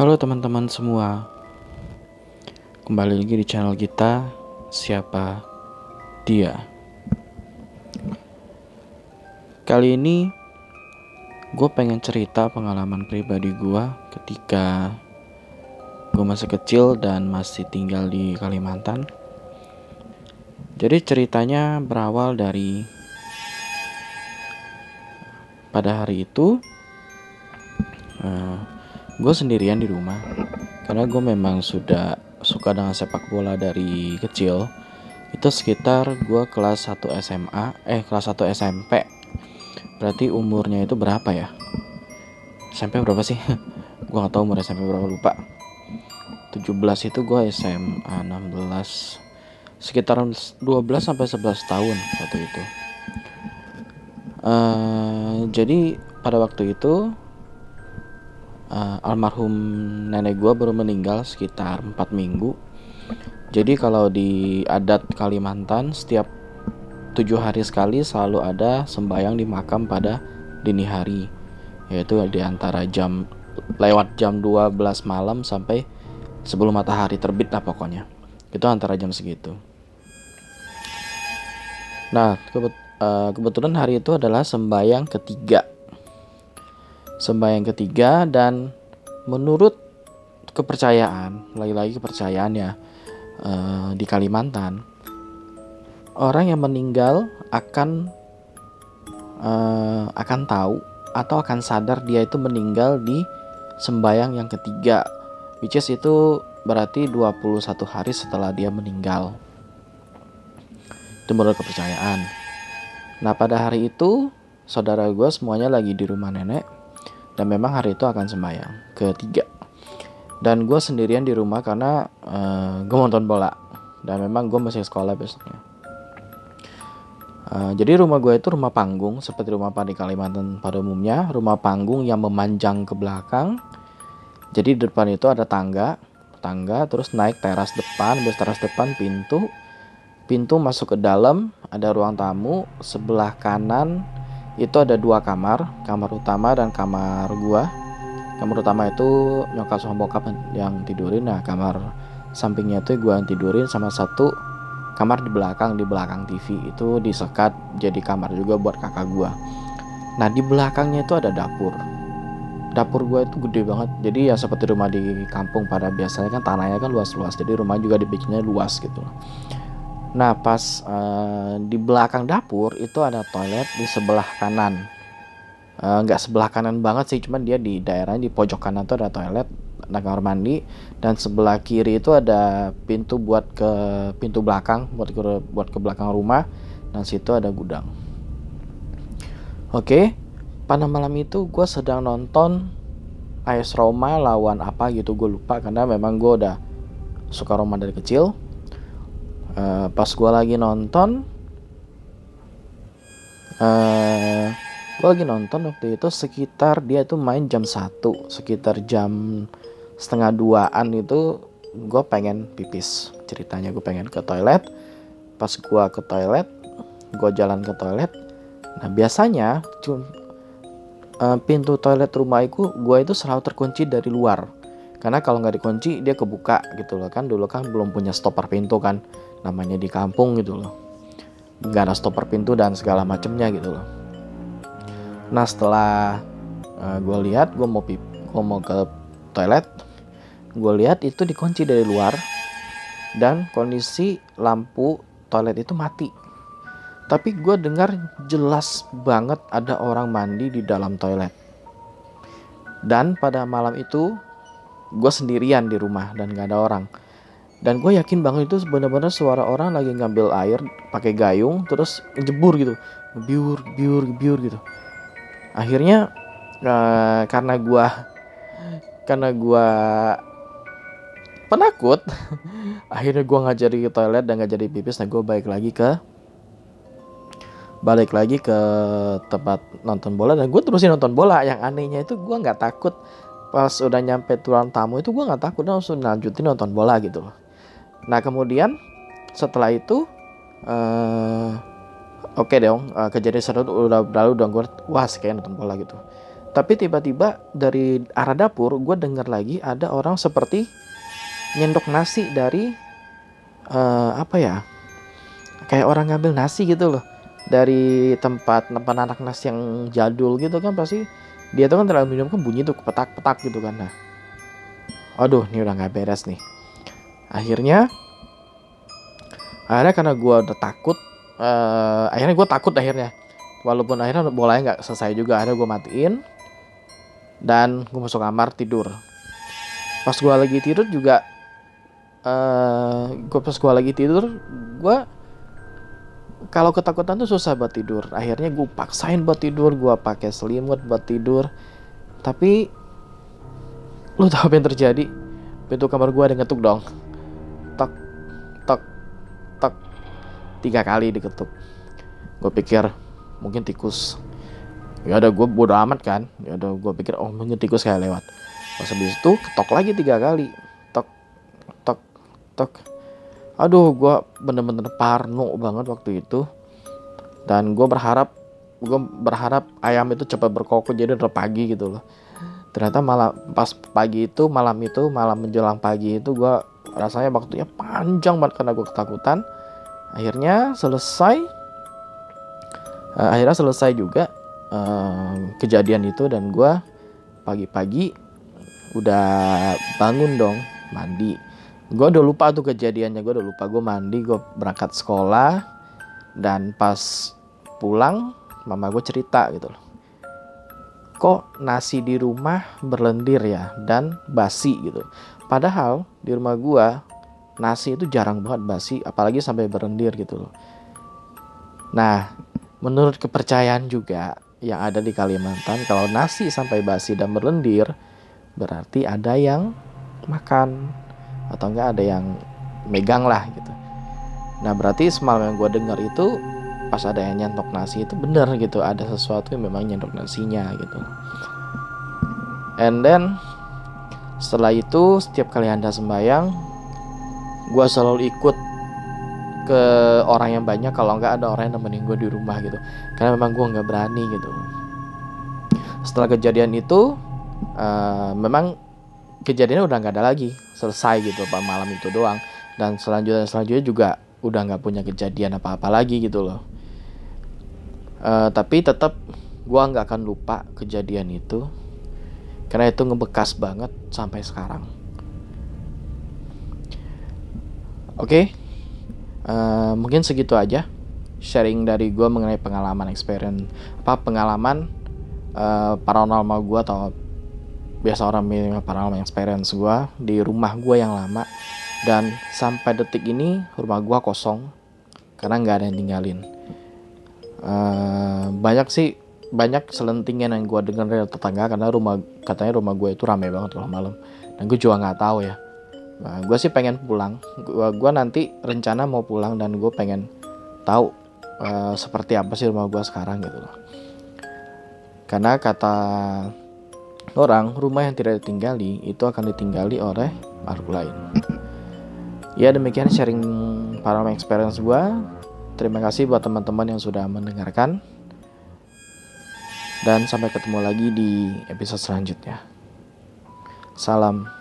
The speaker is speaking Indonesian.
Halo teman-teman semua. Kembali lagi di channel kita Siapa Dia? Kali ini Gue pengen cerita pengalaman pribadi gue Ketika Gue masih kecil dan masih tinggal di Kalimantan. Jadi ceritanya berawal dari Pada hari itu uh, gue sendirian di rumah. Karena gue memang sudah suka dengan sepak bola dari kecil. Itu sekitar gue kelas 1 SMA eh kelas 1 SMP berarti umurnya itu berapa ya? SMP berapa sih? Gue gak tahu umur SMP berapa lupa. 17 itu gue SMA 16 sekitar 12 sampai 11 tahun waktu itu. Uh, jadi pada waktu itu uh, almarhum nenek gue baru meninggal sekitar 4 minggu. Jadi kalau di adat Kalimantan setiap tujuh hari sekali selalu ada sembahyang di makam pada dini hari. Yaitu di antara jam lewat jam 12 malam sampai sebelum matahari terbit lah pokoknya. Itu antara jam segitu. Nah uh, kebetulan hari itu adalah sembahyang ketiga sembahyang ketiga dan menurut kepercayaan lagi-lagi kepercayaan ya uh, di Kalimantan orang yang meninggal akan uh, akan tahu atau akan sadar dia itu meninggal di sembahyang yang ketiga which is itu berarti 21 hari setelah dia meninggal. Itu menurut kepercayaan. Nah pada hari itu saudara gue semuanya lagi di rumah nenek dan memang hari itu akan sembahyang ketiga. Dan gue sendirian di rumah karena uh, eh, gue nonton bola. Dan memang gue masih sekolah besoknya. Uh, jadi rumah gue itu rumah panggung seperti rumah di Kalimantan pada umumnya. Rumah panggung yang memanjang ke belakang. Jadi di depan itu ada tangga tangga terus naik teras depan terus teras depan pintu. Pintu masuk ke dalam ada ruang tamu sebelah kanan itu ada dua kamar kamar utama dan kamar gua. Kamar utama itu nyokap sama bokap yang tidurin. Nah kamar sampingnya itu gua yang tidurin sama satu kamar di belakang di belakang TV itu disekat jadi kamar juga buat kakak gua. Nah di belakangnya itu ada dapur. Dapur gua itu gede banget. Jadi ya seperti rumah di kampung pada biasanya kan tanahnya kan luas-luas. Jadi rumah juga dibikinnya luas gitu Nah, pas uh, di belakang dapur itu ada toilet di sebelah kanan. Uh, nggak sebelah kanan banget sih, cuman dia di daerah di pojok kanan tuh ada toilet, ada kamar mandi, dan sebelah kiri itu ada pintu buat ke pintu belakang, buat ke buat ke belakang rumah, dan situ ada gudang. Oke, okay. pada malam itu gue sedang nonton AS Roma lawan apa gitu gue lupa karena memang gue udah suka Roma dari kecil uh, pas gue lagi nonton uh, eh, gue lagi nonton waktu itu sekitar dia tuh main jam satu sekitar jam setengah duaan itu gue pengen pipis ceritanya gue pengen ke toilet. Pas gue ke toilet gue jalan ke toilet. Nah biasanya cum, uh, pintu toilet rumahku gue itu selalu terkunci dari luar. Karena kalau nggak dikunci dia kebuka gitu loh kan. Dulu kan belum punya stopper pintu kan namanya di kampung gitu loh. Nggak ada stopper pintu dan segala macemnya gitu loh. Nah setelah uh, eh, gue lihat gue mau pip gue mau ke toilet gue lihat itu dikunci dari luar dan kondisi lampu toilet itu mati. Tapi gue dengar jelas banget ada orang mandi di dalam toilet. Dan pada malam itu gue sendirian di rumah dan gak ada orang dan gue yakin banget itu benar-benar suara orang lagi ngambil air pakai gayung terus jebur gitu. Biur biur biur gitu. Akhirnya uh, karena gue karena gue penakut akhirnya gue nggak jadi ke toilet dan nggak jadi pipis nah gue balik lagi ke balik lagi ke tempat nonton bola. Dan gue terusin nonton bola. Yang anehnya itu gue nggak takut. Pas udah nyampe tuan tamu itu gue nggak takut. Langsung lanjutin nonton bola gitu loh Nah kemudian setelah itu uh, oke okay dong uh, kejadian seru udah berlalu dong gue wah kayak nonton bola gitu. tapi tiba-tiba dari arah dapur gue dengar lagi ada orang seperti nyendok nasi dari uh, apa ya kayak orang ngambil nasi gitu loh. Dari tempat tempat anak nasi yang jadul gitu kan pasti dia tuh kan terlalu minum kan bunyi tuh petak-petak gitu kan. Nah aduh ini udah nggak beres nih akhirnya akhirnya karena gue udah takut uh, akhirnya gue takut akhirnya. Walaupun akhirnya bolanya nggak selesai juga akhirnya gue matiin dan gue masuk kamar tidur. Pas gue lagi tidur juga uh, eh, gue pas gue lagi tidur gue kalau ketakutan tuh susah buat tidur. Akhirnya gue paksain buat tidur gue pakai selimut buat tidur. Tapi lo tau apa yang terjadi? Pintu kamar gue ada ngetuk dong tiga kali diketuk. Gue pikir mungkin tikus. Ya udah gue bodo amat kan. Ya udah gue pikir oh mungkin tikus kayak lewat. Pas habis itu ketok lagi tiga kali. Tok tok tok. Aduh gue bener-bener parno banget waktu itu. Dan gue berharap gue berharap ayam itu cepat berkokok jadi udah pagi gitu loh. Ternyata malam pas pagi itu malam itu malam menjelang pagi itu gue rasanya waktunya panjang banget karena gue ketakutan akhirnya selesai uh, akhirnya selesai juga uh, kejadian itu dan gue pagi-pagi udah bangun dong mandi. Gue udah lupa tuh kejadiannya gue udah lupa. Gue mandi gue berangkat sekolah dan pas pulang mama gue cerita gitu loh. Kok nasi di rumah berlendir ya dan basi gitu. Padahal di rumah gua nasi itu jarang banget basi, apalagi sampai berendir gitu loh. Nah, menurut kepercayaan juga yang ada di Kalimantan, kalau nasi sampai basi dan berlendir, berarti ada yang makan atau enggak ada yang megang lah gitu. Nah, berarti semalam yang gue dengar itu pas ada yang nyentok nasi itu bener gitu, ada sesuatu yang memang nyentok nasinya gitu. And then setelah itu setiap kali anda sembahyang gue selalu ikut ke orang yang banyak kalau nggak ada orang yang nemenin gue di rumah gitu. Karena memang gue nggak berani gitu. Setelah kejadian itu uh, memang kejadiannya udah nggak ada lagi. Selesai gitu pak malam itu doang. Dan selanjutnya selanjutnya juga udah nggak punya kejadian apa-apa lagi gitu loh. Uh, tapi tetap gue nggak akan lupa kejadian itu. Karena itu ngebekas banget sampai sekarang oke. Okay. uh, eh, mungkin segitu aja sharing dari gue mengenai pengalaman experience apa pengalaman uh, paranormal gue atau biasa orang bilang paranormal experience gue di rumah gue yang lama. Dan sampai detik ini rumah gue kosong karena nggak ada yang tinggalin uh, banyak sih banyak selentingan yang gue dengar dari tetangga karena rumah katanya rumah gue itu ramai banget kalau malam dan gue juga nggak tahu ya nah, gue sih pengen pulang. Gue gua nanti rencana mau pulang dan gue pengen tahu uh, seperti apa sih rumah gue sekarang gitu loh. Karena kata orang rumah yang tidak ditinggali itu akan ditinggali oleh makhluk lain. Ya demikian sharing paranormal experience gue terima kasih buat teman-teman yang sudah mendengarkan. Dan sampai ketemu lagi di episode selanjutnya. Salam.